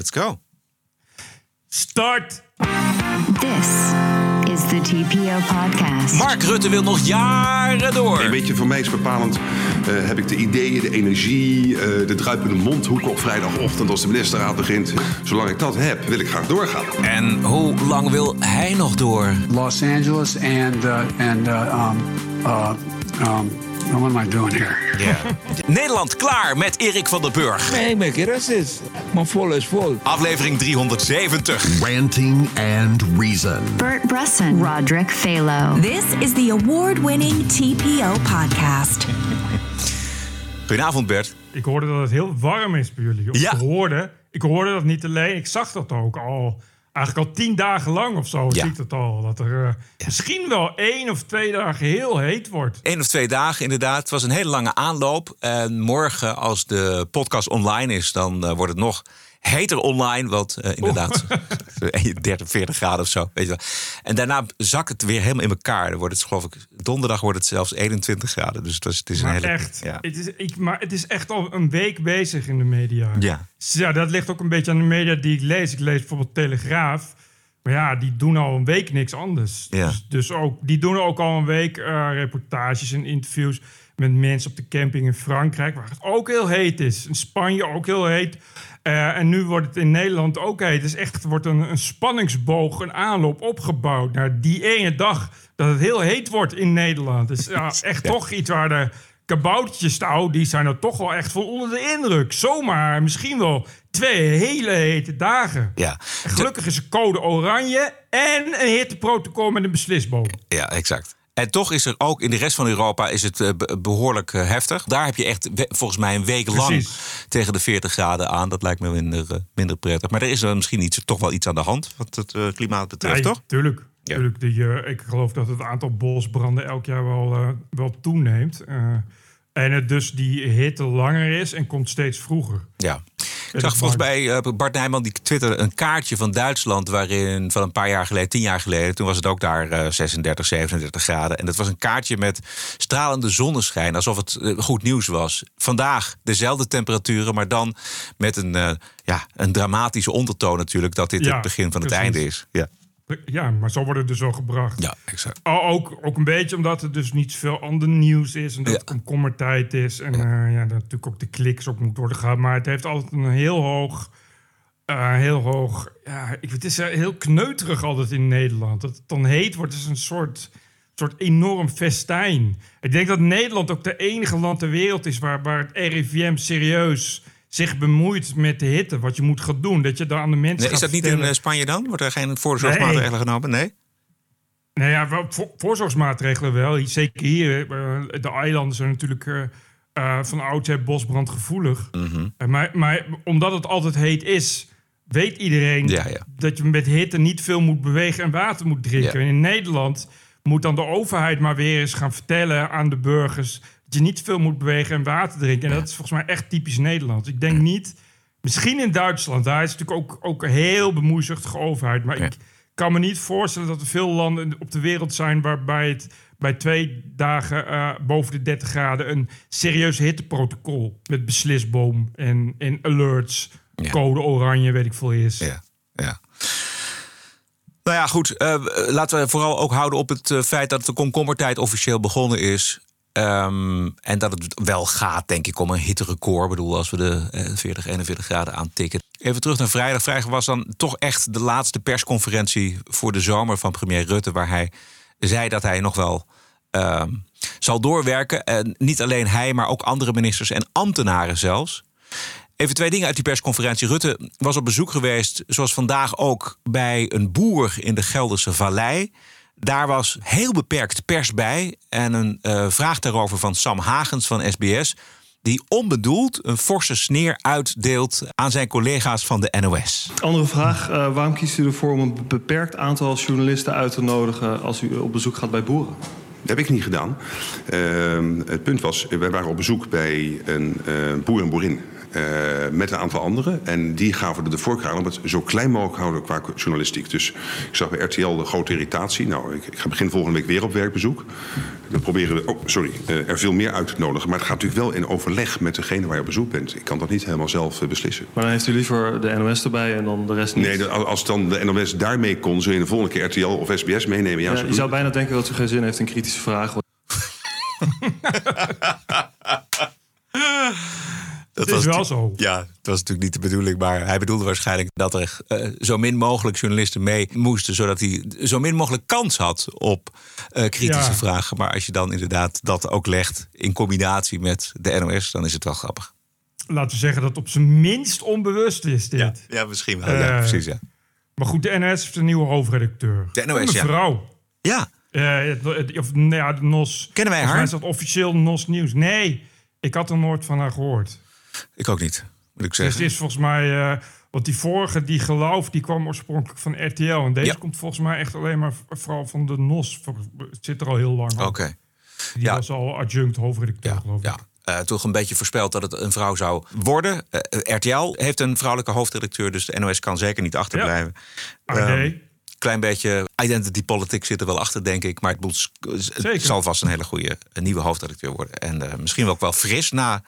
Let's go. Start! This is the TPO podcast. Mark Rutte wil nog jaren door. Een beetje voor mij is bepalend. eh, heb ik de ideeën, de energie, eh, de druipende mondhoeken op vrijdagochtend als de ministerraad begint. Zolang ik dat heb, wil ik graag doorgaan. En hoe lang wil hij nog door? Los Angeles and uh, and uh, um, uh, um, what am I doing here? Ja. Nederland klaar met Erik van der Burg. Nee, make it racist. Maar vol is vol. Aflevering 370. Ranting and Reason. Bert Bresson, Roderick Phalo. This is the award winning TPO podcast. Goedenavond Bert. Ik hoorde dat het heel warm is bij jullie. Of Ja. Ik, hoorde, ik hoorde dat niet alleen, ik zag dat ook al. Eigenlijk al tien dagen lang of zo Ja. zie ik dat al. Dat er eh, misschien wel één of twee dagen heel heet wordt. Eén of twee dagen inderdaad. Het was een hele lange aanloop. En morgen als de podcast online is, dan eh, wordt het nog heter online. Want eh, inderdaad, 30, 40 graden of zo. Weet je wel. En daarna zakt het weer helemaal in elkaar. Dan wordt het, geloof ik, donderdag wordt het zelfs 21 graden. Dus het is, het is een Maar hele... echt, Ja. het is, ik, maar het is echt al een week bezig in de media. Ja. Ja, dat ligt ook een beetje aan de media die ik lees. Ik lees bijvoorbeeld Telegraaf. Maar ja, die doen al een week niks anders. Ja. Dus, dus ook, die doen ook al een week eh, reportages en interviews met mensen op de camping in Frankrijk, waar het ook heel heet is. In Spanje ook heel heet. Eh, en nu wordt het in Nederland ook heet. Het is echt, wordt een, een spanningsboog, een aanloop opgebouwd naar die ene dag dat het heel heet wordt in Nederland. Dus ja, echt toch iets waar de kaboutertjes touw, die zijn er toch wel echt van onder de indruk. Zomaar misschien wel twee hele hete dagen. Ja. En gelukkig is er code oranje en een hitteprotocol met een beslisboom. Ja, exact. En toch is er ook in de rest van Europa is het eh, be- behoorlijk eh, heftig. Daar heb je echt volgens mij een week lang Precies. tegen de 40 graden aan. Dat lijkt me minder, eh, minder prettig. Maar er is er misschien iets, toch wel iets aan de hand wat het klimaat betreft, Nee, toch? Tuurlijk. Ja. tuurlijk die, ik geloof dat het aantal bosbranden elk jaar wel, wel toeneemt. En het dus die hitte langer is en komt steeds vroeger. Ja. Ik zag volgens mij uh, Bart Nijman die twitterde een kaartje van Duitsland waarin van een paar jaar geleden, tien jaar geleden, toen was het ook daar eh, 36, 37 graden. En dat was een kaartje met stralende zonneschijn, alsof het eh, goed nieuws was. Vandaag dezelfde temperaturen, maar dan met een, eh, ja, een dramatische ondertoon natuurlijk dat dit Ja, het begin van het precies. einde is. Ja, Ja, maar zo wordt het dus wel gebracht. ja exact. Ook, ook een beetje omdat er dus niet zoveel ander nieuws is. En dat Ja. het komkommertijd is. En ja. ja, dat natuurlijk ook de kliks op moet worden gehad. Maar het heeft altijd een heel hoog... eh, heel hoog... Ja, ik, het is eh, heel kneuterig altijd in Nederland. Dat het dan heet wordt is een soort, soort enorm festijn. Ik denk dat Nederland ook de enige land ter wereld is... waar, waar het RIVM serieus zich bemoeit met de hitte. Wat je moet gaan doen. Dat je daar aan de mensen Nee, is dat niet in eh, Spanje dan? Wordt er geen voorzorgsmaatregelen genomen? Nee? Nou ja, wel, voor- voorzorgsmaatregelen wel. Zeker hier. eh, de eilanden zijn natuurlijk eh, van oudsher bosbrandgevoelig. Eh, maar, maar omdat het altijd heet is, weet iedereen Ja, ja. dat je met hitte niet veel moet bewegen en water moet drinken. Ja. En in Nederland moet dan de overheid maar weer eens gaan vertellen aan de burgers dat je niet veel moet bewegen en water drinken. En dat is volgens mij echt typisch Nederlands. Ik denk niet, misschien in Duitsland, daar is natuurlijk ook, ook een heel bemoeizuchtige overheid. Maar ik kan me niet voorstellen dat er veel landen op de wereld zijn waarbij het bij twee dagen eh, boven de 30 graden een serieus hitteprotocol met beslisboom en, en alerts, Ja. code oranje, weet ik veel is. Ja, ja. Nou ja, goed. eh, laten we vooral ook houden op het eh, feit dat de komkommertijd officieel begonnen is. Ehm, en dat het wel gaat, denk ik, om een hitterecord. Ik bedoel, als we de eh, 40, 41 graden aantikken. Even terug naar vrijdag. Vrijdag was dan toch echt de laatste persconferentie voor de zomer van premier Rutte. Waar hij zei dat hij nog wel ehm, zal doorwerken. En niet alleen hij, maar ook andere ministers en ambtenaren zelfs. Even twee dingen uit die persconferentie. Rutte was op bezoek geweest, zoals vandaag ook, bij een boer in de Gelderse Vallei. Daar was heel beperkt pers bij. En een eh, vraag daarover van Sam Hagens van SBS. Die onbedoeld een forse sneer uitdeelt aan zijn collega's van de NOS. Andere vraag. eh, waarom kiest u ervoor om een beperkt aantal journalisten uit te nodigen als u op bezoek gaat bij boeren? Dat heb ik niet gedaan. Ehm, het punt was, wij waren op bezoek bij een eh, boer en boerin eh, met een aantal anderen. En die gaven er de voorkeur aan om het zo klein mogelijk te houden qua journalistiek. Dus ik zag bij RTL de grote irritatie. Nou, ik, ik ga begin volgende week weer op werkbezoek. Dan proberen we, oh, sorry, eh, er veel meer uit te nodigen. Maar het gaat natuurlijk wel in overleg met degene waar je op bezoek bent. Ik kan dat niet helemaal zelf eh, beslissen. Maar dan heeft u liever de NOS erbij en dan de rest niet? Nee, als dan de NOS daarmee kon, zul je de volgende keer RTL of SBS meenemen. Ja, Ja, zo je zou bijna denken dat u geen zin heeft in kritische vragen. Dat Het is wel natu- zo. Ja, dat was natuurlijk niet de bedoeling. Maar hij bedoelde waarschijnlijk dat er eh, zo min mogelijk journalisten mee moesten. Zodat hij zo min mogelijk kans had op eh, kritische Ja. vragen. Maar als je dan inderdaad dat ook legt in combinatie met de NOS, dan is het wel grappig. Laten we zeggen dat het op zijn minst onbewust is dit. ja misschien wel. ja, Eh, precies. Ja. Maar goed, de NS heeft een nieuwe hoofdredacteur. De NOS, een ja. vrouw. ja, of nou ja, de NOS. Kennen wij haar? is dat officieel NOS Nieuws. Nee, ik had er nooit van haar gehoord. Ik ook niet, moet ik Dus zeggen. het is volgens mij... eh, want die vorige, die geloof, die kwam oorspronkelijk van RTL. En deze Ja. komt volgens mij echt alleen maar vooral van de NOS. Het zit er al heel lang. Oké. Die Ja. was al adjunct hoofdredacteur, Ja, geloof ik. ja. Eh, toch een beetje voorspeld dat het een vrouw zou worden. Eh, RTL heeft een vrouwelijke hoofdredacteur, dus de NOS kan zeker niet achterblijven. AD. Ehm, klein beetje identity politics zit er wel achter, denk ik. Maar het, zal vast een hele goede een nieuwe hoofdredacteur worden. En eh, misschien wel ook wel fris na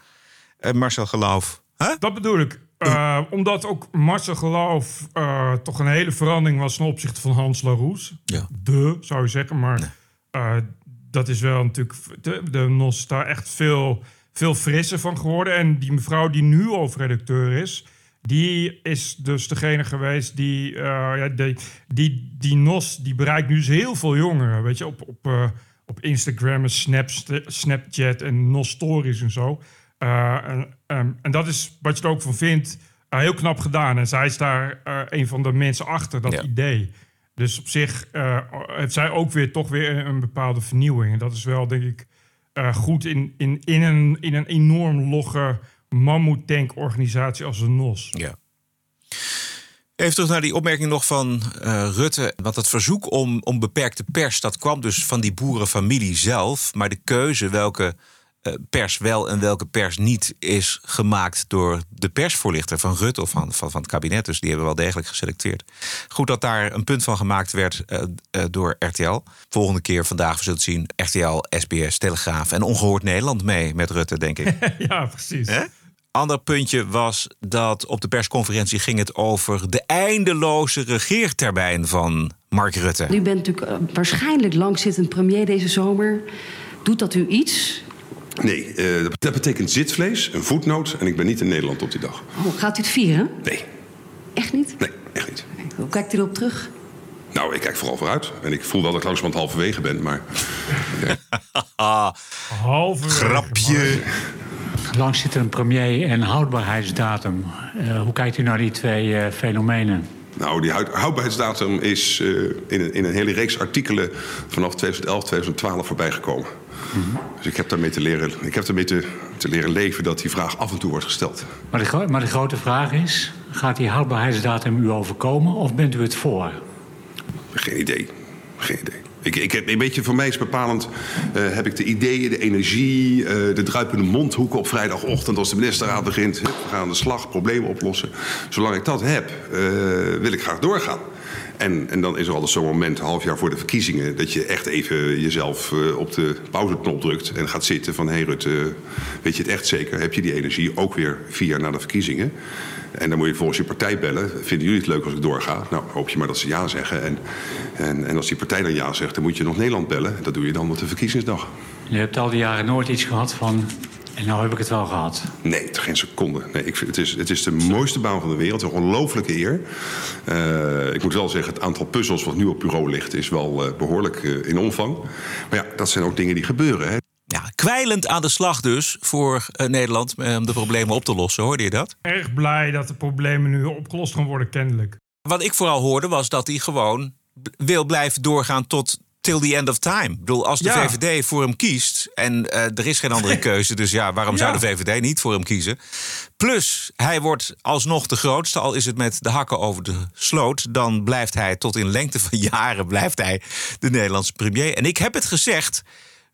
eh, Marcel Geloof. Huh? Dat bedoel ik. Eh, omdat ook Marcel Geloof eh, toch een hele verandering was ten opzichte van Hans Laroes. Ja. De, zou je zeggen. Maar eh, dat is wel natuurlijk... De, de NOS is daar echt veel, veel frisser van geworden. En die mevrouw die nu hoofdredacteur is... die is dus degene geweest die... ja, die, die, die NOS die bereikt nu dus heel veel jongeren. Weet je, op... op op Instagram en Snapchat en NOS Stories en zo. Eh, en, ehm, en dat is wat je er ook van vindt. eh, heel knap gedaan. En zij is daar eh, een van de mensen achter dat Ja. idee. Dus op zich heeft zij ook weer toch weer een, een bepaalde vernieuwing. En dat is wel, denk ik, goed in, in, in, een, in een enorm logge mammoetank-organisatie als de NOS. Ja. Even terug naar die opmerking nog van Rutte. Want het verzoek om, om beperkte pers, dat kwam dus van die boerenfamilie zelf. Maar de keuze welke pers wel en welke pers niet is gemaakt door de persvoorlichter van Rutte of van, van, van het kabinet. Dus die hebben wel degelijk geselecteerd. Goed dat daar een punt van gemaakt werd eh, eh, door RTL. Volgende keer vandaag, we zullen het zien, RTL, SBS, Telegraaf en Ongehoord Nederland mee met Rutte, denk ik. ja, precies. Hè? Ander puntje was dat op de persconferentie ging het over de eindeloze regeertermijn van Mark Rutte. U bent natuurlijk eh, waarschijnlijk langzittend premier deze zomer. Doet dat u iets? Nee, eh, dat- betekent zitvlees, een voetnoot en ik ben niet in Nederland op die dag. Oh, gaat u het vieren? Nee, Echt niet? nee, echt niet. Hoe kijkt u erop terug? Nou, ik kijk vooral vooruit. En ik voel wel dat ik langzamerhand halverwege ben, maar... Halve Grapje. Lang zit er een premier en houdbaarheidsdatum. Eh, hoe kijkt u naar die twee eh, fenomenen? Nou, die houd- houdbaarheidsdatum is eh, in, een, in een hele reeks artikelen vanaf 2011, 2012 voorbijgekomen. Dus ik heb daarmee te leren, ik heb daarmee te, te leren leven dat die vraag af en toe wordt gesteld. Maar de, maar de grote vraag is: gaat die houdbaarheidsdatum u overkomen of bent u het voor? Geen idee. Geen idee. Ik, ik heb, een beetje voor mij is bepalend. eh, heb ik de ideeën, de energie, eh, de druipende mondhoeken op vrijdagochtend als de ministerraad begint. Hup, We gaan aan de slag, problemen oplossen. Zolang ik dat heb, eh, wil ik graag doorgaan. En, en dan is er altijd zo'n moment, een half jaar voor de verkiezingen, dat je echt even jezelf eh, op de pauzeknop drukt en gaat zitten van hé hey Rutte, weet je het echt zeker? Heb je die energie ook weer vier na de verkiezingen? En dan moet je volgens je partij bellen. Vinden jullie het leuk als ik doorga? Nou, hoop je maar dat ze ja zeggen. En, en, en als die partij dan ja zegt, dan moet je nog Nederland bellen. Dat doe je dan op de verkiezingsdag. Je hebt al die jaren nooit iets gehad van. En nou heb ik het wel gehad. Nee, geen seconde. Nee, ik vind, het, is, het is de mooiste baan van de wereld. Een ongelofelijke eer. Eh, ik moet wel zeggen, het aantal puzzels wat nu op bureau ligt... is wel eh, behoorlijk eh, in omvang. Maar ja, dat zijn ook dingen die gebeuren. Hè. Ja, kwijlend aan de slag dus voor eh, Nederland om de problemen op te lossen. Hoorde je dat? Erg blij dat de problemen nu opgelost gaan worden, kennelijk. Wat ik vooral hoorde was dat hij gewoon wil blijven doorgaan tot till the end of time. Ik bedoel, als de Ja. VVD voor hem kiest en eh, er is geen andere keuze, dus ja, waarom zou de VVD niet voor hem kiezen? Plus, hij wordt alsnog de grootste, al is het met de hakken over de sloot, dan blijft hij tot in lengte van jaren blijft hij de Nederlandse premier. En ik heb het gezegd,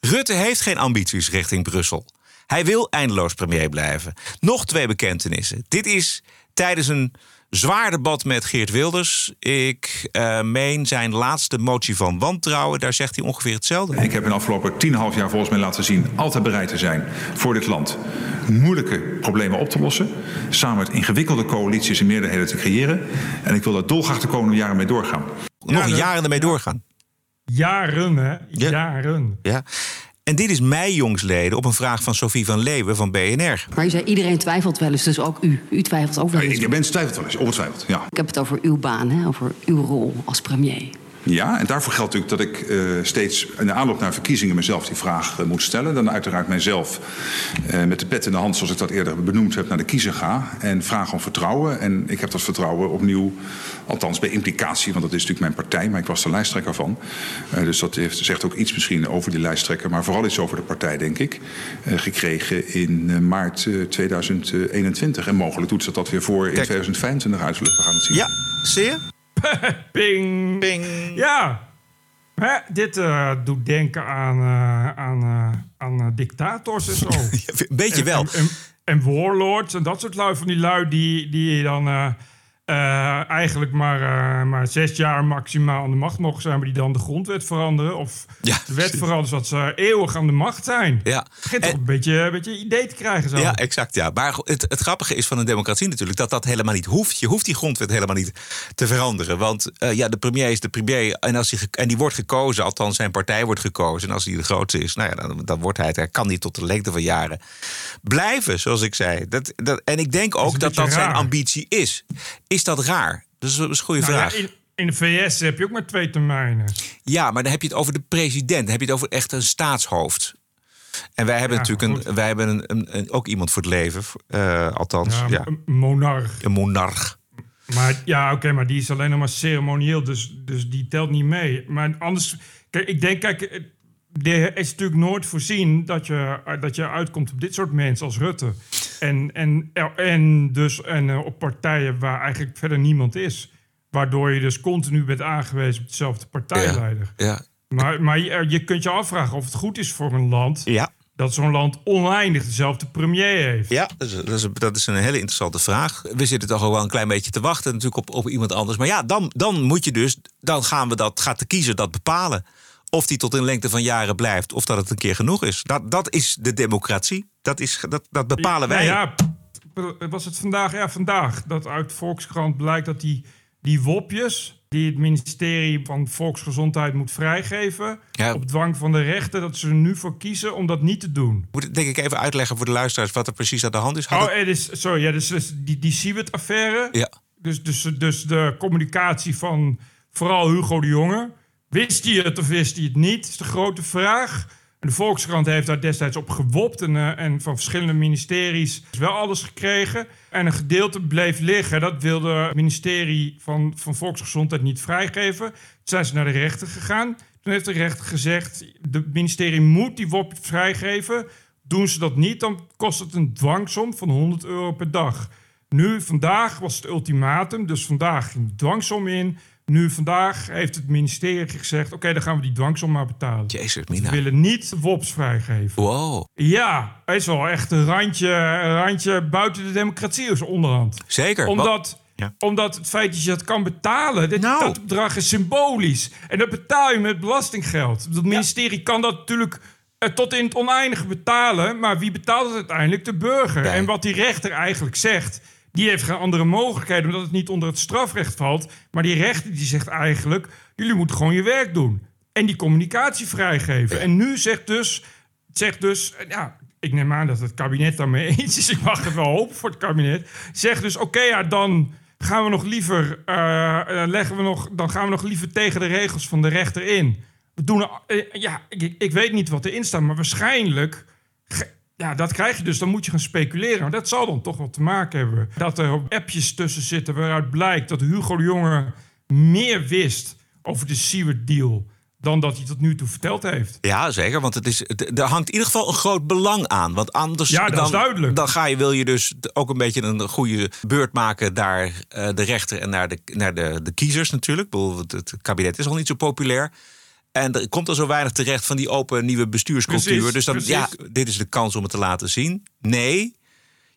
Rutte heeft geen ambities richting Brussel. Hij wil eindeloos premier blijven. Nog twee bekentenissen. Dit is tijdens een zwaar debat met Geert Wilders. Ik uh, meen zijn laatste motie van wantrouwen. Daar zegt hij ongeveer hetzelfde. Ik heb in de afgelopen 10,5 jaar volgens mij laten zien... altijd bereid te zijn voor dit land moeilijke problemen op te lossen. Samen met ingewikkelde coalities en meerderheden te creëren. En ik wil daar dolgraag de komende jaren mee doorgaan. Nog jaren ermee doorgaan. Jaren, hè? Jaren. Ja. En dit is mij jongsleden op een vraag van Sophie van Leeuwen van BNR. Maar u zei iedereen twijfelt wel eens, dus ook u. U twijfelt ook wel eens. Ik ben twijfelt wel eens, ongetwijfeld, ja. Ik heb het over uw baan, hè? over uw rol als premier. Ja, en daarvoor geldt natuurlijk dat ik uh, steeds in de aanloop naar verkiezingen mezelf die vraag uh, moet stellen. Dan uiteraard mijzelf uh, met de pet in de hand, zoals ik dat eerder benoemd heb, naar de kiezer ga. En vraag om vertrouwen. En ik heb dat vertrouwen opnieuw, althans bij implicatie, want dat is natuurlijk mijn partij, maar ik was de lijsttrekker van. dus dat heeft, zegt ook iets misschien over die lijsttrekker, maar vooral iets over de partij, denk ik. gekregen in maart 2021. En mogelijk doet ze dat weer voor in 2025 uiterlijk. We gaan het zien. Ja, zie je? Ping. Ping. Ja. Hè, dit uh, doet denken aan, uh, aan, uh, aan dictators en zo. Een beetje wel. En, en, en, warlords en dat soort lui van die lui die, die dan uh, eigenlijk maar, uh, maar zes jaar maximaal aan de macht mogen zijn, maar die dan de grondwet veranderen. Of ja, de wet veranderen zodat ze eeuwig aan de macht zijn. Ja. Begint toch een beetje een beetje idee te krijgen. Zo. Ja, exact. Ja. Maar het, het grappige is van een democratie natuurlijk dat dat helemaal niet hoeft. Je hoeft die grondwet helemaal niet te veranderen. Want uh, ja, de premier is de premier en, als hij, en die wordt gekozen, althans zijn partij wordt gekozen. En als hij de grootste is, nou ja, dan, dan wordt hij het. Hij kan die tot de lengte van jaren blijven, zoals ik zei. Dat, dat, en ik denk ook dat dat, zijn ambitie is. Is dat raar? Dat is een goede nou, vraag. Ja, in, in, de VS heb je ook maar twee termijnen. Ja, maar dan heb je het over de president. Dan heb je het over echt een staatshoofd. En wij hebben ja, natuurlijk een, wij hebben een, een, een, ook iemand voor het leven. Uh, althans, ja, ja. Een monarch. Een monarch. Maar ja, oké, okay, maar die is alleen nog maar ceremonieel. Dus, dus die telt niet mee. Maar anders... Kijk, ik denk, kijk... Er is natuurlijk nooit voorzien dat je, dat je uitkomt op dit soort mensen als Rutte. En, en, en dus en, uh, op partijen waar eigenlijk verder niemand is. Waardoor je dus continu bent aangewezen op dezelfde partijleider. Ja, ja. Maar, maar je, je, kunt je afvragen of het goed is voor een land. Ja. Dat zo'n land oneindig dezelfde premier heeft. Ja, dat is, dat, is, dat is, een hele interessante vraag. We zitten toch al wel een klein beetje te wachten natuurlijk op, op iemand anders. Maar ja, dan, dan moet je dus, dan gaan we dat, gaat de kiezer dat bepalen. Of die tot in lengte van jaren blijft, of dat het een keer genoeg is. Dat, dat is de democratie. Dat, is, dat, dat bepalen wij. Ja, ja, was het vandaag? Ja, vandaag. Dat uit Volkskrant blijkt dat die, die wopjes... die het ministerie van Volksgezondheid moet vrijgeven... Ja. op dwang van de rechter, dat ze er nu voor kiezen om dat niet te doen. Moet ik denk ik even uitleggen voor de luisteraars... wat er precies aan de hand is? Had oh, het is, sorry, ja, dus, dus die, die Siewert-affaire. Ja. Dus, dus, dus de communicatie van vooral Hugo de Jonge... Wist hij het of wist hij het niet? is de grote vraag. De Volkskrant heeft daar destijds op gewopt. En, uh, en van verschillende ministeries is wel alles gekregen. En een gedeelte bleef liggen. Dat wilde het ministerie van, van Volksgezondheid niet vrijgeven. Toen zijn ze naar de rechter gegaan. Toen heeft de rechter gezegd... het ministerie moet die WOP vrijgeven. Doen ze dat niet, dan kost het een dwangsom van 100 euro per dag. Nu, vandaag was het ultimatum. Dus vandaag ging de dwangsom in... Nu vandaag heeft het ministerie gezegd: oké, okay, dan gaan we die dwangsom maar betalen. Jezus, Mina. We willen niet WOPs vrijgeven. Wow. Ja, is wel echt een randje, een randje buiten de democratie is onderhand. Zeker. Omdat, ja. omdat het feit dat je dat kan betalen, dit, nou. dat bedrag is symbolisch. En dat betaal je met belastinggeld. Het ministerie ja. kan dat natuurlijk uh, tot in het oneindige betalen. Maar wie betaalt het uiteindelijk? De burger. Nee. En wat die rechter eigenlijk zegt die heeft geen andere mogelijkheden omdat het niet onder het strafrecht valt. Maar die rechter die zegt eigenlijk: jullie moeten gewoon je werk doen. En die communicatie vrijgeven. En nu zegt dus, zegt dus, ja, ik neem aan dat het kabinet daarmee eens is. Ik mag het wel hopen voor het kabinet. Zegt dus: oké, ja, dan gaan we nog liever, uh, leggen we nog, dan gaan we nog liever tegen de regels van de rechter in. We doen, uh, ja, ik, ik weet niet wat erin staat, maar waarschijnlijk ja, dat krijg je dus. Dan moet je gaan speculeren. Maar dat zal dan toch wel te maken hebben. Dat er appjes tussen zitten waaruit blijkt dat Hugo de Jonge meer wist over de Seward-deal dan dat hij tot nu toe verteld heeft. Ja, zeker. Want het is, er hangt in ieder geval een groot belang aan. Want anders ja, dat dan, dan ga je, wil je dus ook een beetje een goede beurt maken naar uh, de rechter en naar de, naar de, de kiezers natuurlijk. Het, het kabinet is al niet zo populair. En er komt er zo weinig terecht van die open nieuwe bestuurscultuur. Precies, dus dan, precies. ja, dit is de kans om het te laten zien. Nee.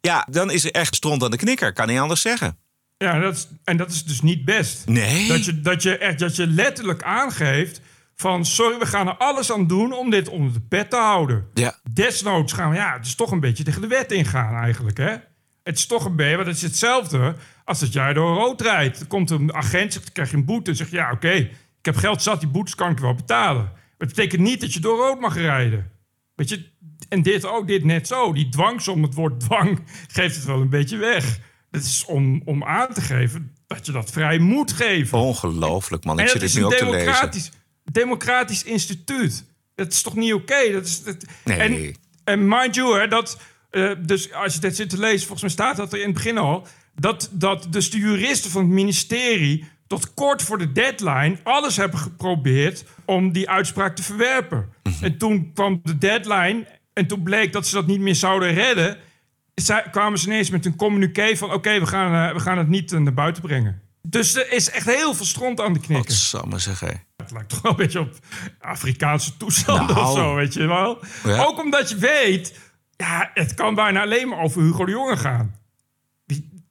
Ja, dan is er echt stront aan de knikker. Kan niet anders zeggen. Ja, dat is, en dat is dus niet best. Nee. Dat je, dat, je echt, dat je letterlijk aangeeft van... sorry, we gaan er alles aan doen om dit onder de pet te houden. Ja. Desnoods gaan we... Ja, het is toch een beetje tegen de wet ingaan eigenlijk, hè? Het is toch een beetje... Want het is hetzelfde als dat jij door rood rijdt. Er komt een agent, zegt, krijg je een boete. En zeg je, ja, oké, ik heb geld zat, die boetes kan ik wel betalen. Maar het betekent niet dat je door rood mag rijden. Weet je, en dit ook, dit net zo. Die dwangsom, het woord dwang, geeft het wel een beetje weg. Dat is om, om aan te geven dat je dat vrij moet geven. Ongelooflijk, man. Ik zit is nu ook te lezen. democratisch, democratisch instituut. Dat is toch niet oké? Dat is, dat, Nee. en, en mind you, hè, dat, eh, dus als je dit zit te lezen, volgens mij staat dat er in het begin al, dat, dat dus de juristen van het ministerie tot kort voor de deadline alles hebben geprobeerd om die uitspraak te verwerpen. Mhm. En toen kwam de deadline en toen bleek dat ze dat niet meer zouden redden. Zij, kwamen ze ineens met een communiqué van... oké, we, gaan, eh, we gaan het niet eh, naar buiten brengen. Dus er is echt heel veel stront aan de knikken. Wat zal maar zeggen. Het lijkt toch wel een beetje op Afrikaanse toestanden Nou. of zo, weet je wel. Ja. Ook omdat je weet... ja, het kan bijna alleen maar over Hugo de Jonge gaan.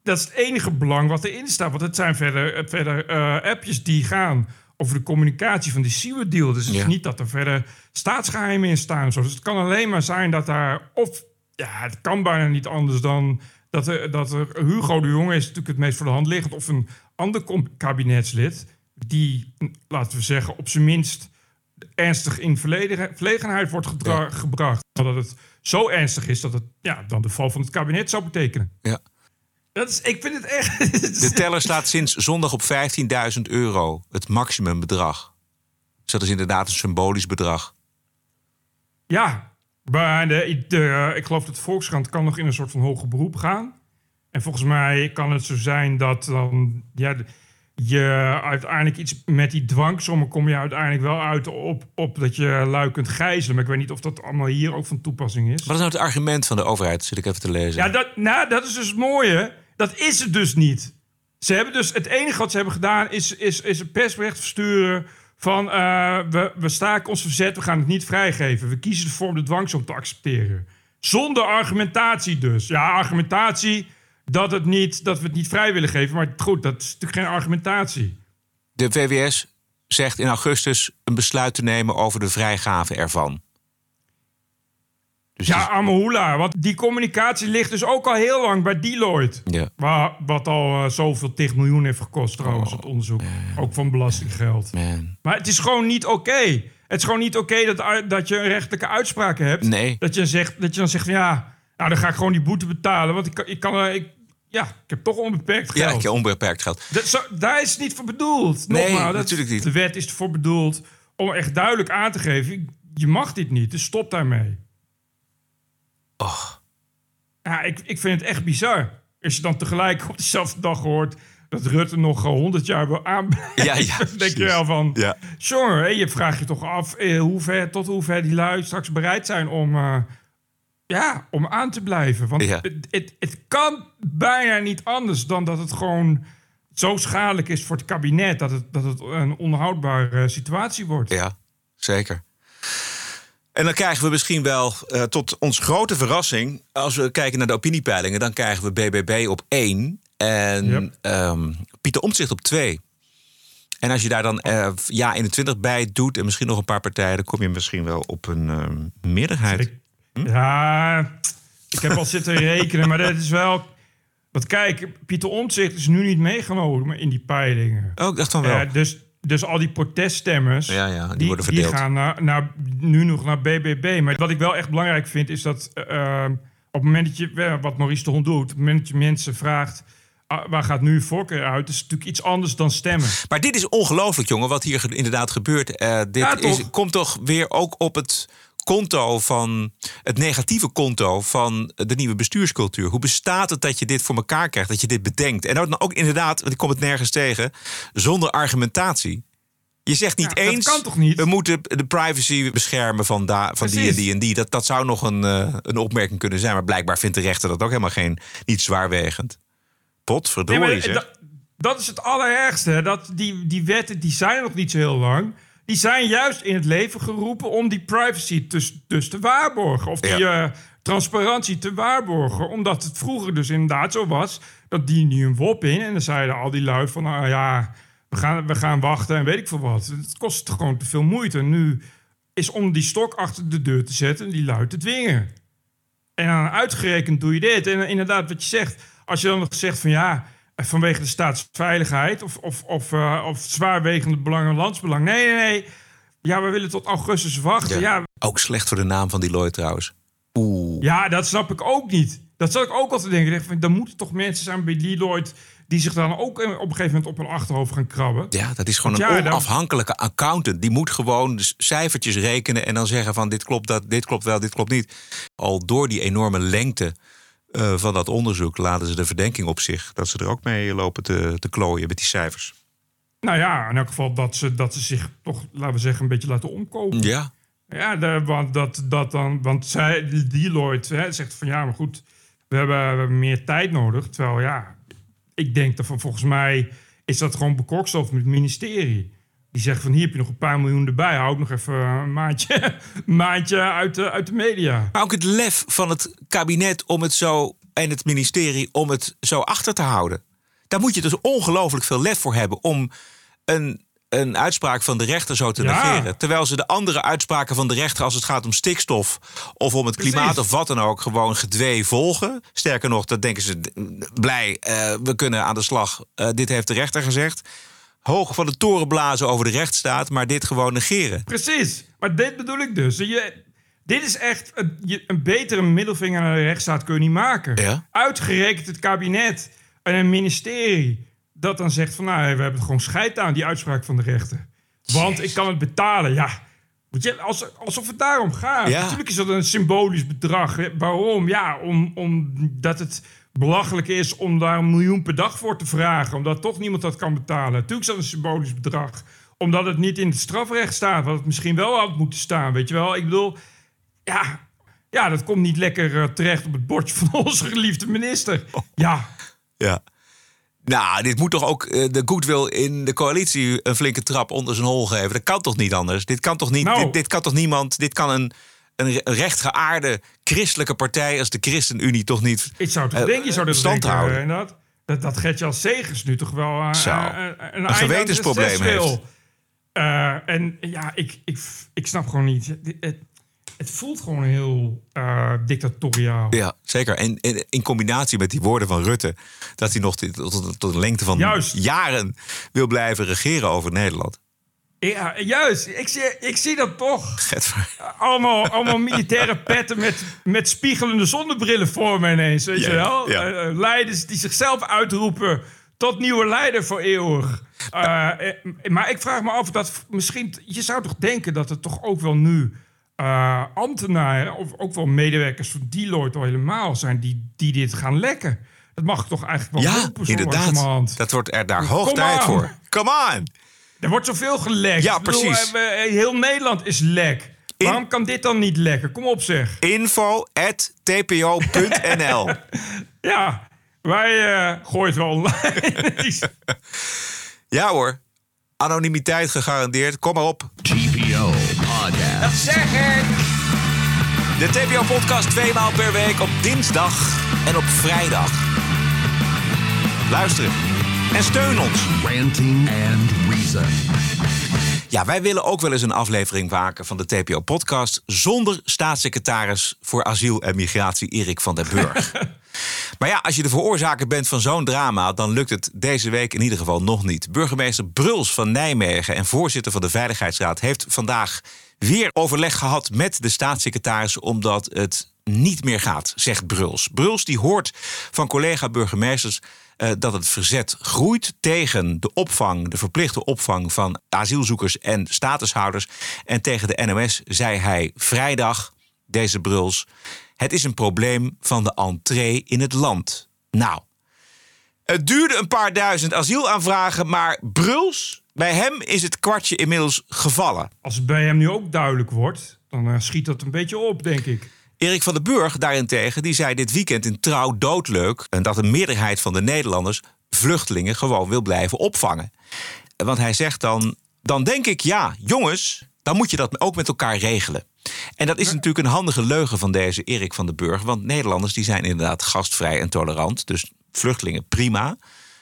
Dat is het enige belang wat erin staat. Want het zijn verder, eh, verder eh, appjes die gaan over de communicatie van die Siewert-deal. Dus het Ja. is niet dat er verder staatsgeheimen in staan. Dus het kan alleen maar zijn dat daar... of ja, het kan bijna niet anders dan... Dat er, dat er Hugo de Jonge is natuurlijk het meest voor de hand liggend... of een ander kabinetslid... die, laten we zeggen, op zijn minst ernstig in verlegenheid wordt gebracht. Dat het zo ernstig is dat het ja, dan de val van het kabinet zou betekenen. Ja. Dat is, ik vind het echt... De teller staat sinds zondag op 15.000 euro. Het maximumbedrag. Dus dat is inderdaad een symbolisch bedrag. Ja, maar de, de, ik geloof dat de Volkskrant kan nog in een soort van hoger beroep gaan. En volgens mij kan het zo zijn dat dan ja, je uiteindelijk iets met die dwangsommen kom je uiteindelijk wel uit op, op dat je lui kunt gijzelen. Maar ik weet niet of dat allemaal hier ook van toepassing is. Wat is nou het argument van de overheid? Zit ik even te lezen. Ja, dat, nou, dat is dus het mooie. Dat is het dus niet. Ze hebben dus het enige wat ze hebben gedaan is, is, is een persbericht versturen van eh, we, we staken ons verzet, we gaan het niet vrijgeven. We kiezen ervoor om de dwangsom te accepteren. Zonder argumentatie dus. Ja, argumentatie dat, het niet, dat we het niet vrij willen geven. Maar goed, dat is natuurlijk geen argumentatie. De VWS zegt in augustus een besluit te nemen over de vrijgave ervan. Dus ja, Amahula. Want die communicatie ligt dus ook al heel lang bij Deloitte. Ja. Waar, wat al eh, zoveel tig miljoen heeft gekost trouwens, het onderzoek. Ook van belastinggeld. Man. Maar het is gewoon niet oké. Het is gewoon niet oké dat, dat je een rechtelijke uitspraak hebt. Nee. Dat je, zegt, dat je dan zegt van ja, nou dan ga ik gewoon die boete betalen. Want ik, ik kan, eh, ik, ja, ik heb toch onbeperkt Ja, geld. ik heb onbeperkt geld. Dat, zo, daar is het niet voor bedoeld. Nee, dat- natuurlijk niet. De wet is ervoor bedoeld om echt duidelijk aan te geven... je mag dit niet, dus stop daarmee. Ja, ik, ik vind het echt bizar. Als je dan tegelijk op dezelfde dag hoort... dat Rutte nog honderd jaar wil aanblijven... Ja, ja, dan denk je wel van... Ja. Hè, je vraagt je toch af eh, hoe ver, tot hoe ver die lui straks bereid zijn om, eh, ja, om aan te blijven. Want Ja. het, het, het kan bijna niet anders dan dat het gewoon zo schadelijk is voor het kabinet dat het, dat het een onhoudbare situatie wordt. Ja, zeker. En dan krijgen we misschien wel, eh, tot ons grote verrassing... als we kijken naar de opiniepeilingen... dan krijgen we BBB op 1 en Yep. ehm, Pieter Omtzigt op 2. En als je daar dan eh, ja 21 bij doet... en misschien nog een paar partijen... dan kom je misschien wel op een ehm, meerderheid. Ja, ik heb al zitten rekenen, maar dat is wel... Want kijk, Pieter Omtzigt is nu niet meegenomen in die peilingen. Oh, ik dacht van wel. Dus, dus al die proteststemmers, Ja, ja, die die, worden die gaan naar, naar, nu nog naar BBB. Maar wat ik wel echt belangrijk vind, is dat eh, op het moment dat je, eh, wat Maurice de Hond doet, op het moment dat je mensen vraagt, ah, waar gaat nu voorkeur uit, is natuurlijk iets anders dan stemmen. Maar dit is ongelooflijk, jongen, wat hier inderdaad gebeurt. Eh, dit Ja, is, komt toch weer ook op het konto van het negatieve konto van de nieuwe bestuurscultuur. Hoe bestaat het dat je dit voor elkaar krijgt, dat je dit bedenkt? En dan ook inderdaad, want ik kom het nergens tegen, zonder argumentatie. Je zegt niet Ja, dat eens, kan toch niet? we moeten de privacy beschermen van, da, van die en die en die. Dat, dat zou nog een, eh, een opmerking kunnen zijn. Maar blijkbaar vindt de rechter dat ook helemaal geen, niet zwaarwegend. Potverdorie Nee, dat, dat is het allerergste. Dat die, die wetten die zijn nog niet zo heel lang. Die zijn juist in het leven geroepen om die privacy dus, dus te waarborgen. Of die eh, transparantie te waarborgen. Omdat het vroeger dus inderdaad zo was dat die nu een wop in. En dan zeiden al die lui van, nou ja, we gaan, we gaan wachten en weet ik veel wat. Het kost gewoon te veel moeite. Nu is om die stok achter de deur te zetten en die lui te dwingen. En dan uitgerekend doe je dit. En inderdaad, wat je zegt, als je dan nog zegt van ja, vanwege de staatsveiligheid of, of, of, uh, of zwaarwegende belangen, landsbelang. Nee, nee, nee. Ja, we willen tot augustus wachten. Ja. Ook slecht voor de naam van die Lloyd trouwens. Oeh. Ja, dat snap ik ook niet. Dat zat ik ook altijd denken. Dan moeten toch mensen zijn bij Deloitte die zich dan ook op een gegeven moment op hun achterhoofd gaan krabben. Ja, dat is gewoon een onafhankelijke accountant. Die moet gewoon cijfertjes rekenen en dan zeggen van dit klopt, dat, dit klopt wel, dit klopt niet. Al door die enorme lengte uh, van dat onderzoek laten ze de verdenking op zich dat ze er ook mee lopen te, te klooien met die cijfers. Nou ja, in elk geval dat ze, dat ze zich toch, laten we zeggen, een beetje laten omkopen. Ja. Ja, de, want, dat, dat dan, want zij, Deloitte hè, zegt van ja, maar goed, we hebben, we hebben meer tijd nodig. Terwijl ja, ik denk dat van volgens mij is dat gewoon bekokstof met het ministerie. Die zeggen van hier heb je nog een paar miljoen erbij. Hou ook nog even een maandje, maandje uit, de, uit de media. Maar ook het lef van het kabinet om het zo en het ministerie om het zo achter te houden. Daar moet je dus ongelooflijk veel lef voor hebben om een een uitspraak van de rechter zo te negeren. Terwijl ze de andere uitspraken van de rechter als het gaat om stikstof of om het klimaat of wat dan ook gewoon gedwee volgen. Sterker nog, dat denken ze blij, uh, we kunnen aan de slag. Uh, dit heeft de rechter gezegd. Hoog van de toren blazen over de rechtsstaat, maar dit gewoon negeren. Precies, maar dit bedoel ik dus. Je, dit is echt een, een betere middelvinger naar de rechtsstaat kun je niet maken. Ja? Uitgerekend het kabinet en een ministerie dat dan zegt van nou, we hebben gewoon scheid aan die uitspraak van de rechter. Want ik kan het betalen. Ja, je, alsof het daarom gaat. Natuurlijk is dat een symbolisch bedrag. Waarom? Ja, om, omdat het belachelijk is om daar een miljoen per dag voor te vragen. Omdat toch niemand dat kan betalen. Natuurlijk is dat een symbolisch bedrag. Omdat het niet in het strafrecht staat. Wat het misschien wel had moeten staan. Weet je wel? Ik bedoel, ja, ja dat komt niet lekker uh, terecht op het bordje van onze geliefde minister. Ja. Ja. Nou, dit moet toch ook uh, de goodwill in de coalitie een flinke trap onder zijn hol geven. Dat kan toch niet anders? Dit kan toch niet? Nou. Dit, dit, kan toch niemand? Dit kan een, een rechtgeaarde christelijke partij als de ChristenUnie toch niet. Ik zou toch uh, denken, je zou dat stand denken, houden. Uh, dat, dat, dat Gertje als Segers nu toch wel uh, een, een gewetensprobleem heeft. en ja, ik, ik, ik snap gewoon niet. Het, het voelt gewoon heel dictatoriaal. Ja, zeker. En, in combinatie met die woorden van Rutte... dat hij nog tot, tot, lengte van juist. jaren wil blijven regeren over Nederland. Ja, juist. Ik zie, ik zie dat toch. Allemaal, allemaal militaire petten met, met spiegelende zonnebrillen voor me ineens. Weet je wel? Ja. Uh, leiders die zichzelf uitroepen tot nieuwe leider voor eeuwig. Uh, maar ik vraag me af dat misschien... Je zou toch denken dat het toch ook wel nu uh, ambtenaren, of ook wel medewerkers van Deloitte al helemaal zijn, die, die dit gaan lekken. Dat mag toch eigenlijk wel ja, inderdaad. Dat wordt er daar hoog tijd voor. Come on! Er wordt zoveel gelekt. Ja, precies. Bedoel, uh, heel Nederland is lek. In... Waarom kan dit dan niet lekken? Kom op zeg. Info at tpo.nl Ja, wij uh, gooien het wel online. ja hoor, anonimiteit gegarandeerd. Kom maar op. TPO Podcast. Dat zeg ik. De TPO-podcast twee maal per week op dinsdag en op vrijdag. Luisteren en steun ons. Ranting and Reason. Ja, wij willen ook wel eens een aflevering maken van de TPO-podcast... zonder staatssecretaris voor asiel en migratie Erik van der Burg. maar ja, als je de veroorzaker bent van zo'n drama... dan lukt het deze week in ieder geval nog niet. Burgemeester Bruls van Nijmegen en voorzitter van de Veiligheidsraad... heeft vandaag weer overleg gehad met de staatssecretaris... omdat het niet meer gaat, zegt Bruls. Bruls die hoort van collega-burgemeesters uh, dat het verzet groeit tegen de opvang, de verplichte opvang van asielzoekers en statushouders. En tegen de NOS zei hij vrijdag, deze Bruls, het is een probleem van de entree in het land. Nou, het duurde een paar duizend asielaanvragen, maar Bruls, bij hem is het kwartje inmiddels gevallen. Als het bij hem nu ook duidelijk wordt, dan uh, schiet dat een beetje op, denk ik. Erik van den Burg daarentegen die zei dit weekend in Trouw doodleuk... en dat een meerderheid van de Nederlanders vluchtelingen gewoon wil blijven opvangen. Want hij zegt dan, dan denk ik, ja, jongens, dan moet je dat ook met elkaar regelen. En dat is natuurlijk een handige leugen van deze Erik van den Burg. Want Nederlanders die zijn inderdaad gastvrij en tolerant. Dus vluchtelingen prima.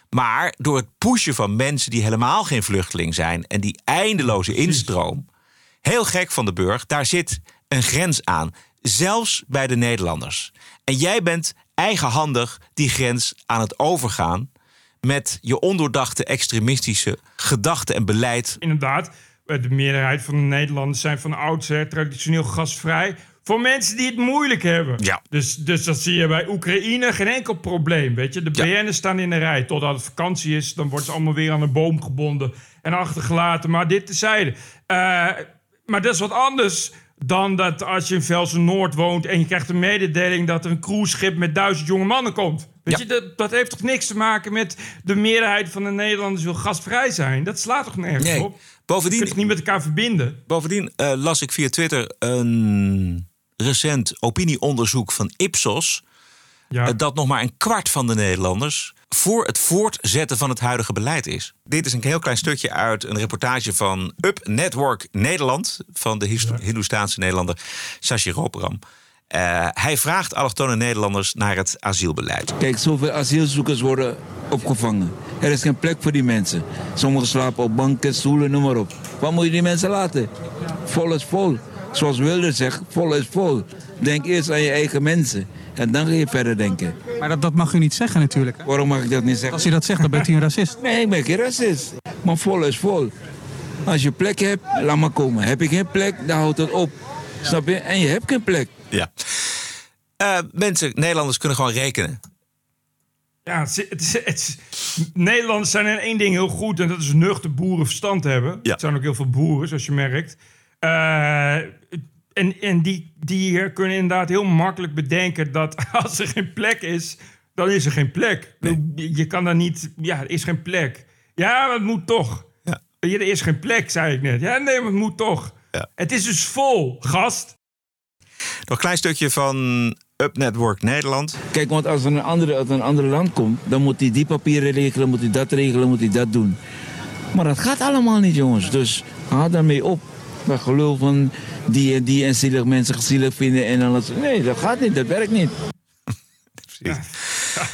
Maar door het pushen van mensen die helemaal geen vluchteling zijn... en die eindeloze instroom, heel gek van de Burg... daar zit een grens aan. Zelfs bij de Nederlanders. En jij bent eigenhandig die grens aan het overgaan... met je ondoordachte extremistische gedachten en beleid. Inderdaad, de meerderheid van de Nederlanders zijn van oudsher traditioneel gasvrij. Voor mensen die het moeilijk hebben. Ja. Dus, dus dat zie je bij Oekraïne geen enkel probleem. Weet je, de BN'ers staan in de rij totdat het vakantie is. Dan worden ze allemaal weer aan een boom gebonden en achtergelaten. Maar dit tezijde. Uh, maar dat is wat anders dan dat als je in Velsen Noord woont en je krijgt een mededeling dat er een cruiseschip met duizend jonge mannen komt. Weet je, dat, dat, heeft toch niks te maken met de meerderheid van de Nederlanders wil gastvrij zijn? Dat slaat toch nergens Nee. op? Bovendien, Je kunt het niet met elkaar verbinden. Bovendien eh, las ik via Twitter een recent opinieonderzoek van Ipsos. Ja. eh, dat nog maar een kwart van de Nederlanders voor het voortzetten van het huidige beleid is. Dit is een heel klein stukje uit een reportage van Up Network Nederland. van de Hindoestaanse Nederlander Sashi Roperam. Eh, hij vraagt allochtone Nederlanders naar het asielbeleid. Kijk, zoveel asielzoekers worden opgevangen. Er is geen plek voor die mensen. Sommigen slapen op banken, stoelen, noem maar op. Waar moet je die mensen laten? Vol is vol. Zoals Wilder zegt, vol is vol. Denk eerst aan je eigen mensen. En dan ga je verder denken. Maar dat, dat mag u niet zeggen natuurlijk. Hè? Waarom mag ik dat niet zeggen? Als u dat zegt, dan bent u een racist. Nee, ik ben geen racist. Maar vol is vol. Als je plek hebt, laat maar komen. Heb je geen plek, dan houdt het op. Snap je? En je hebt geen plek. Ja. Eh, mensen, Nederlanders kunnen gewoon rekenen. Ja, het is, het het Nederlanders zijn in één ding heel goed en dat is nuchter boerenverstand hebben. Ja. Er zijn ook heel veel boeren, zoals je merkt. Eh, en en die, die kunnen inderdaad heel makkelijk bedenken dat als er geen plek is, dan is er geen plek. Je, je kan daar niet, ja, er is geen plek. Ja, maar het moet toch. Ja. Er is geen plek, zei ik net. Ja, nee, maar het moet toch. Ja. Het is dus vol, gast. Nog een klein stukje van Up Network Nederland. Kijk, want als er een andere uit een ander land komt, dan moet hij die papieren regelen, moet hij dat regelen, moet hij dat doen. Maar dat gaat allemaal niet, jongens. Dus haal daarmee op. Dat gelul van die en die en zielig mensen zielig vinden en alles. Nee, dat gaat niet, dat werkt niet. Precies.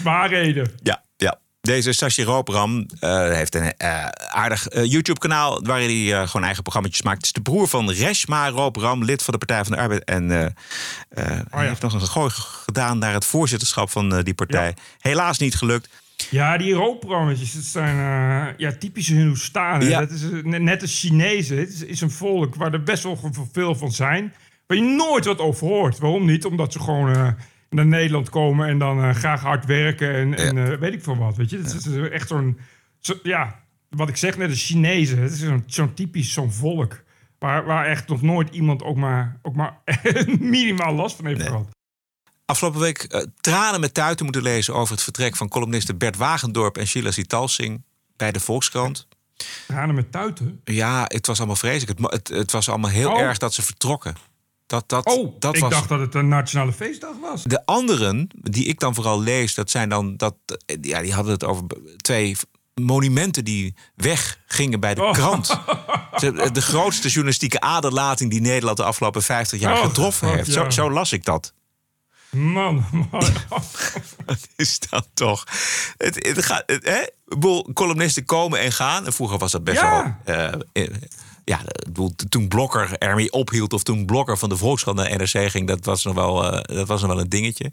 Waarheden. Ja, ja. Deze Sashi Roopram eh, heeft een eh, aardig eh, YouTube-kanaal... waarin hij eh, gewoon eigen programma's maakt. Het is de broer van Reshma Roopram, lid van de Partij van de Arbeid. En eh, eh, hij heeft nog een gooi gedaan naar het voorzitterschap van die partij. Helaas niet gelukt. Ja, die rookprogrammetjes, dat zijn eh, ja, typische Hindoestanen. Ja. Dat is net als Chinezen. Het is, is een volk waar er best wel veel van zijn. Waar je nooit wat over hoort. Waarom niet? Omdat ze gewoon eh, naar Nederland komen en dan eh, graag hard werken en, en weet ik veel wat. Weet je? Dat is is echt zo'n, zo- ja, wat ik zeg net, de Chinezen. Het is zo'n zo'n typisch zo'n volk. Waar, waar echt nog nooit iemand ook maar, ook maar minimaal last van heeft gehad. Afgelopen week eh, tranen met tuiten moeten lezen... over het vertrek van columnisten Bert Wagendorp en Sheila Sitalsing... bij de Volkskrant. Tranen met tuiten. Ja, het was allemaal vreselijk. Het, het, het was allemaal heel Oh. erg dat ze vertrokken. Dat, dat, Oh, dat ik was... dacht dat het een nationale feestdag was. De anderen, die ik dan vooral lees, dat zijn dan dat. Ja, die hadden het over twee monumenten die weggingen bij de Oh. krant. De grootste journalistieke aderlating die Nederland de afgelopen 50 jaar Oh, getroffen heeft. Zo, ja. zo las ik dat. Man, man. Wat is dat toch? Het, het gaat, het, hè? Ik bedoel, columnisten komen en gaan. En vroeger was dat best Ja. wel. eh, ja, ik bedoel, toen Blokker ermee ophield. of toen Blokker van de Volkskrant naar NRC ging. dat was nog wel, eh, dat was nog wel een dingetje.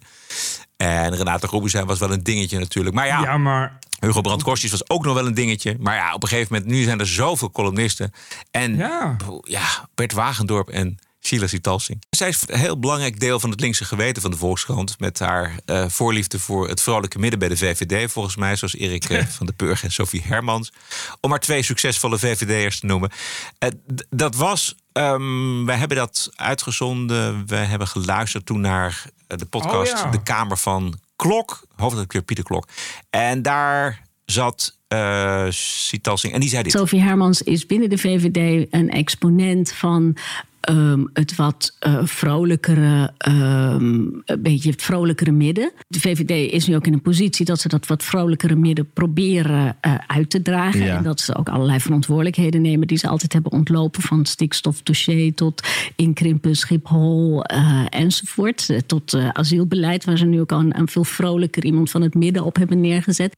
En Renate Robinson was wel een dingetje natuurlijk. Maar ja, Ja, maar Hugo Brandt Kostjes was ook nog wel een dingetje. Maar ja, op een gegeven moment, nu zijn er zoveel columnisten. En Ja. ja, Bert Wagendorp en Sheila Sitalsing. Zij is een heel belangrijk deel van het linkse geweten van de Volkskrant. Met haar eh, voorliefde voor het vrolijke midden bij de VVD. Volgens mij, zoals Erik eh, van den Burg en Sophie Hermans. Om maar twee succesvolle VVD'ers te noemen. Eh, dat was, ehm, wij hebben dat uitgezonden. We hebben geluisterd toen naar de podcast Oh, ja. De Kamer van Klok. Hoofdredacteur Pieter Klok. En daar zat eh Sitalsing. En die zei dit. Sophie Hermans is binnen de VVD een exponent van ehm, het wat vrolijkere, een beetje het vrolijkere midden. De VVD is nu ook in een positie dat ze dat wat vrolijkere midden proberen eh, uit te dragen. Ja. En dat ze ook allerlei verantwoordelijkheden nemen die ze altijd hebben ontlopen. Van stikstofdossier tot inkrimpen Schiphol eh, enzovoort. Tot asielbeleid, waar ze nu ook al een, een veel vrolijker iemand van het midden op hebben neergezet.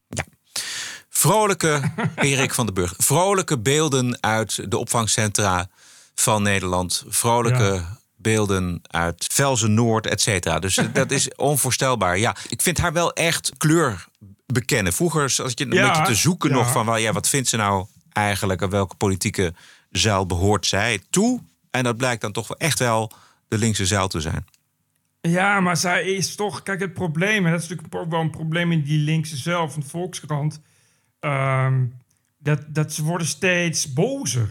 Vrolijke Erik van den Burg. Vrolijke beelden uit de opvangcentra van Nederland. Vrolijke Ja. beelden uit Velzen Noord, et cetera. Dus dat is onvoorstelbaar. Ja, ik vind haar wel echt kleur bekennen. Vroeger zat je een Ja, beetje te zoeken ja. nog van... Wel, ja, wat vindt ze nou eigenlijk... en welke politieke zuil behoort zij toe? En dat blijkt dan toch wel echt wel de linkse zuil te zijn. Ja, maar zij is toch... Kijk, het probleem... en dat is natuurlijk ook wel een probleem in die linkse zelf... van de Volkskrant... ehm, dat, dat ze worden steeds bozer.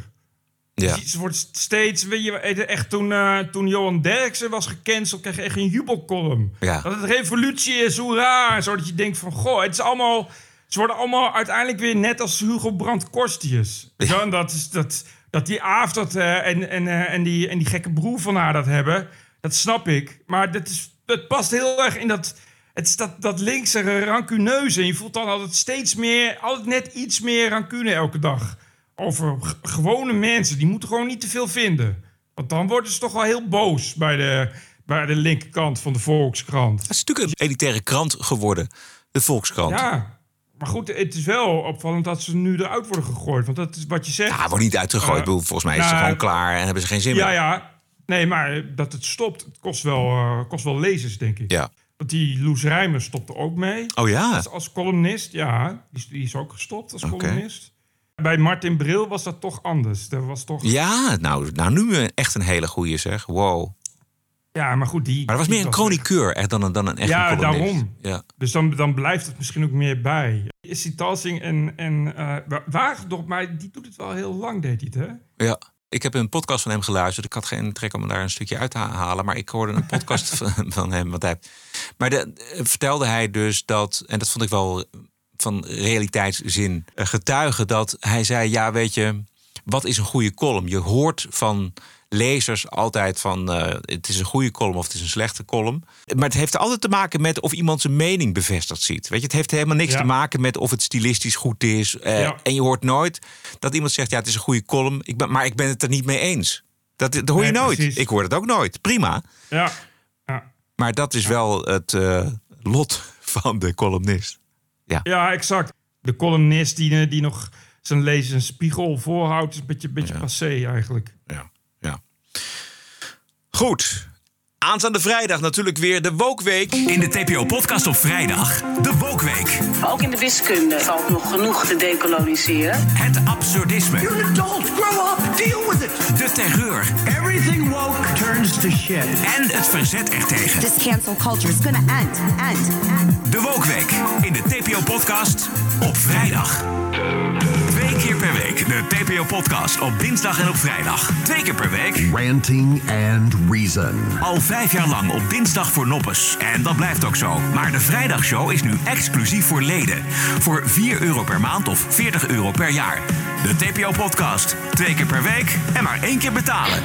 Ja. Ze, ze wordt steeds... Weet je, echt toen, eh, toen Johan Derksen was gecanceld... kreeg je echt een jubelcolumn. Ja. Dat het revolutie is, hoera! Zo dat je denkt van... Goh, het is allemaal... Ze worden allemaal uiteindelijk weer net als Hugo Brandt Korstius. En dat, is, dat, dat die Aaf dat, eh, en, en, eh, en, die, en die gekke broer van haar dat hebben... dat snap ik. Maar dat, is, dat past heel erg in dat... Het is dat, dat linkse rancuneuze. En je voelt dan altijd steeds meer... altijd net iets meer rancune elke dag. Over gewone mensen. Die moeten gewoon niet te veel vinden. Want dan worden ze toch wel heel boos... bij de, bij de linkerkant van de Volkskrant. Het is natuurlijk een elitaire krant geworden. De Volkskrant. Ja, maar goed, het is wel opvallend dat ze nu eruit worden gegooid. Want dat is wat je zegt. Ja, wordt niet uitgegooid. Eh, Volgens mij is het nou, gewoon klaar en hebben ze geen zin Ja, meer. ja. Nee, maar dat het stopt, het kost wel, eh, kost wel lezers, denk ik. Ja. Want die Loes Rijmer stopte ook mee. Oh ja? Als, als columnist, ja. Die is, die is ook gestopt als Oké. columnist. Bij Martin Bril was dat toch anders. Dat was toch... Ja, nou, nou nu echt een hele goeie zeg. Wow. Ja, maar goed, die... Maar dat was meer een chroniqueur echt dan een, dan een echte Ja, columnist. daarom. Ja. Dus dan, dan blijft het misschien ook meer bij. Is die Talsing en, en eh, Wa- Wagendorp, maar die doet het wel heel lang, deed hij het, hè? Ja. Ik heb een podcast van hem geluisterd. Ik had geen trek om daar een stukje uit te halen. Maar ik hoorde een podcast van, van hem. Want hij, maar de, eh, vertelde hij dus dat... En dat vond ik wel van realiteitszin eh, getuigen. Dat hij zei, ja weet je... Wat is een goede column? Je hoort van lezers altijd van... eh, het is een goede column of het is een slechte column. Maar het heeft altijd te maken met of iemand zijn mening bevestigd ziet. Weet je, het heeft helemaal niks Ja. te maken met of het stilistisch goed is. Eh, Ja. En je hoort nooit dat iemand zegt... ja, het is een goede column, ik ben, maar ik ben het er niet mee eens. Dat, dat hoor je Nee, nooit. precies. Ik hoor het ook nooit. Prima. Ja. ja. Maar dat is wel het lot van de columnist. Ja. Ja, exact. De columnist die, die nog zijn lezers een spiegel voorhoudt... is een beetje, beetje passé eigenlijk. Ja, ja. Goed. Aanstaande vrijdag natuurlijk weer de Wokweek. In de TPO-podcast op vrijdag, de Wokweek. Ook in de wiskunde valt nog genoeg te decoloniseren. Het absurdisme. You're an adult, grow up, deal with it. De terreur. Everything woke shit. En het verzet ertegen. This cancel culture is gonna end, end, end. De Wokweek in de TPO-podcast op vrijdag. Twee keer per week de TPO-podcast op dinsdag en op vrijdag. Twee keer per week. Ranting and Reason. Al vijf jaar lang op dinsdag voor noppes. En dat blijft ook zo. Maar de vrijdagshow is nu exclusief voor leden. Voor 4 euro per maand of 40 euro per jaar. De TPO-podcast. Twee keer per week en maar één keer betalen.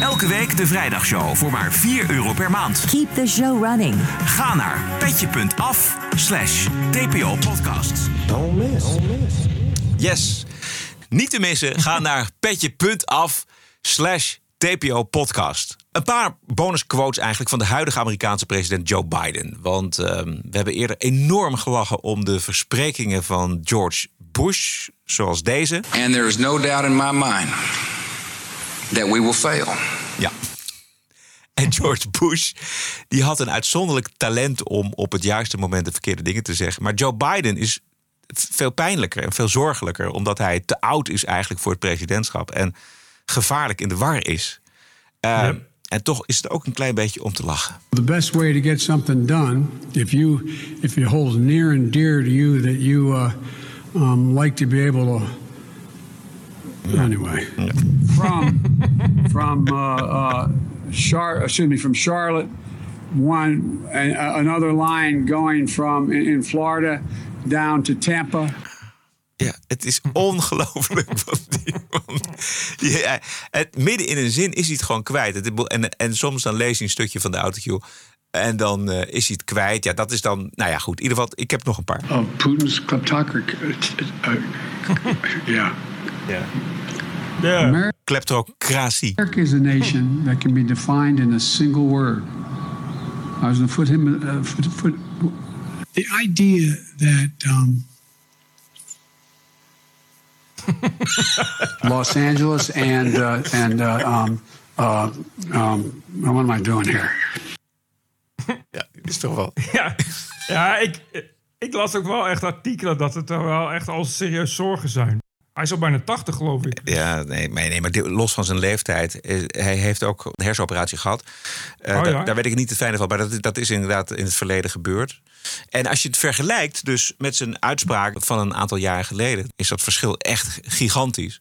Elke week de vrijdagshow voor maar 4 euro per maand. Keep the show running. Ga naar petje.af slash TPO-podcast. Don't miss. Yes. Niet te missen. Ga naar petje.af slash TPO podcast. Een paar bonusquotes eigenlijk van de huidige Amerikaanse president Joe Biden. Want ehm, we hebben eerder enorm gelachen om de versprekingen van George Bush, zoals deze. And there is no doubt in my mind that we will fail. Ja. En George Bush, die had een uitzonderlijk talent om op het juiste moment de verkeerde dingen te zeggen. Maar Joe Biden is veel pijnlijker en veel zorgelijker, omdat hij te oud is eigenlijk voor het presidentschap en gevaarlijk in de war is. Eh, En toch is het ook een klein beetje om te lachen. The best way to get something done, if you if it holds near and dear to you that you uh, um, like to be able to. Anyway, from from uh, uh, Char, excuse me, from Charlotte, one and another line going from in, in Florida down to Tampa. Ja, het is ongelooflijk. wat die Ja, het, midden in een zin is hij het gewoon kwijt. Het, en, en soms dan lees je een stukje van de autocue. En dan eh, is hij het kwijt. Ja, dat is dan... Nou ja, goed. In ieder geval, ik heb nog een paar. Of Putin's kleptocracy. Uh, yeah. Ja. Kleptocratie. America is a nation that can be defined in a single word. I was going to put him. Uh, put, put, the idea that um, Los Angeles and uh, and uh, um, uh, um, what am I doing here? Ja, is toch wel. Ja, ja ik, ik las ook wel echt artikelen dat het er wel echt al serieus zorgen zijn. Hij is al bijna 80, geloof ik. Ja, nee, maar, nee, maar los van zijn leeftijd. Hij heeft ook een hersenoperatie gehad. Eh, Oh, daar, ja? daar weet ik niet het fijne van. Maar dat, dat is inderdaad in het verleden gebeurd. En als je het vergelijkt dus met zijn uitspraak van een aantal jaren geleden... is dat verschil echt gigantisch.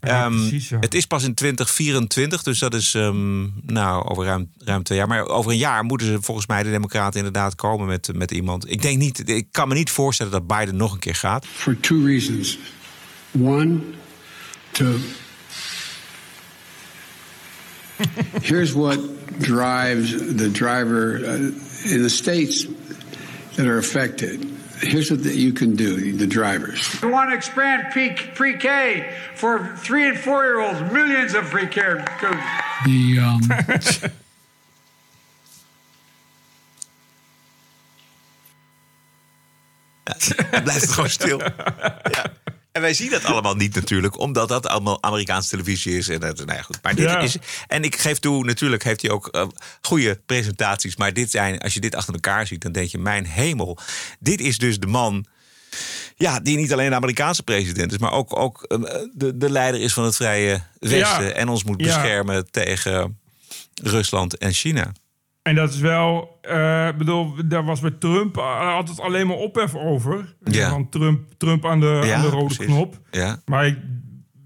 Ehm, precies, ja. Het is pas in 2024, dus dat is ehm, nou, over ruim, ruim twee jaar. Maar over een jaar moeten ze volgens mij de Democraten inderdaad komen met, met iemand. Ik denk niet, ik kan me niet voorstellen dat Biden nog een keer gaat. For two reasons. One, to here's what drives the driver uh, in the states that are affected. Here's what that you can do, the drivers. We want to expand pre K for three and four year olds, millions of pre K. The um, Het blijft het gewoon stil. Ja. En wij zien dat allemaal niet natuurlijk, omdat dat allemaal Amerikaanse televisie is. En, dat, nou ja, goed. Maar dit Ja. is, en ik geef toe, natuurlijk heeft hij ook eh, goede presentaties. Maar dit zijn, als je dit achter elkaar ziet, dan denk je: mijn hemel. Dit is dus de man. Ja, die niet alleen de Amerikaanse president is, maar ook, ook eh, de, de leider is van het Vrije Westen. Ja. En ons moet beschermen tegen Rusland en China. En dat is wel, ik bedoel, daar was bij Trump eh, altijd alleen maar ophef over. Ja. Van Trump, Trump aan de, Ja, aan de rode precies. knop. Ja, Maar ik,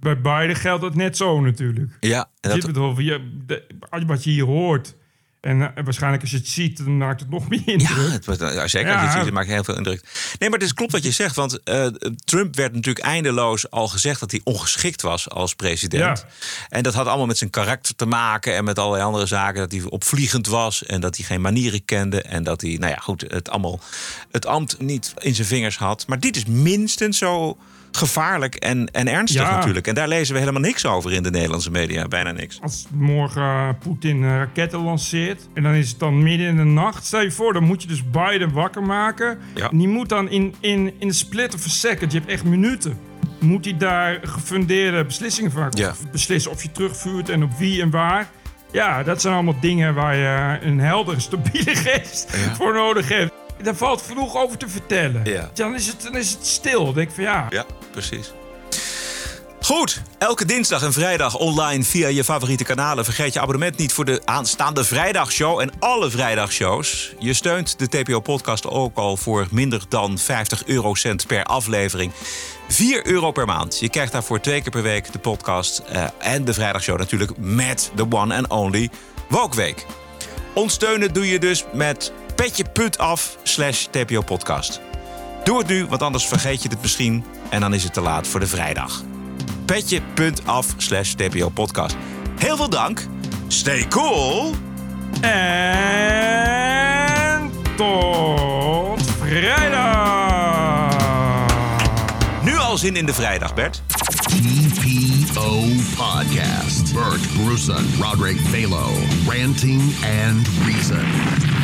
bij Biden geldt dat net zo natuurlijk. ja dat, bedoel, je, de- wat je hier hoort. En eh, waarschijnlijk als je het ziet, dan maakt het nog meer indruk. Ja, het, ja, zeker als je het Ja. ziet, het maakt heel veel indruk. Nee, maar het is klopt wat je zegt. Want eh, Trump werd natuurlijk eindeloos al gezegd dat hij ongeschikt was als president. Ja. En dat had allemaal met zijn karakter te maken en met allerlei andere zaken. Dat hij opvliegend was en dat hij geen manieren kende. En dat hij, nou ja, goed, het allemaal het ambt niet in zijn vingers had. Maar dit is minstens zo gevaarlijk en, en ernstig Ja. natuurlijk. En daar lezen we helemaal niks over in de Nederlandse media. Bijna niks. Als morgen Poetin raketten lanceert en dan is het dan midden in de nacht. Stel je voor, dan moet je dus Biden wakker maken. Ja. En die moet dan in, in, in een split of a second, je hebt echt minuten, moet hij daar gefundeerde beslissingen van. Ja. Beslissen of je terugvuurt en op wie en waar. Ja, dat zijn allemaal dingen waar je een heldere, stabiele geest Ja. voor nodig hebt. Daar valt genoeg over te vertellen. Ja. Dan, is het, dan is het stil. Dan denk ik van ja, Ja, precies. Goed, elke dinsdag en vrijdag online via je favoriete kanalen. Vergeet je abonnement niet voor de aanstaande vrijdagshow en alle vrijdagshows. Je steunt de TPO-podcast ook al voor minder dan 50 eurocent per aflevering. 4 euro per maand. Je krijgt daarvoor twee keer per week de podcast eh, en de vrijdagshow natuurlijk met de one and only Wokweek. Ondersteunen doe je dus met petje.af slash TPO-podcast. Doe het nu, want anders vergeet je het misschien en dan is het te laat voor de vrijdag. Petje.af slash TPO podcast. Heel veel dank. Stay cool. En tot vrijdag. Nu al zin in de vrijdag, Bert. TPO Podcast. Bert Bruson, Roderick Balo, Ranting and Reason.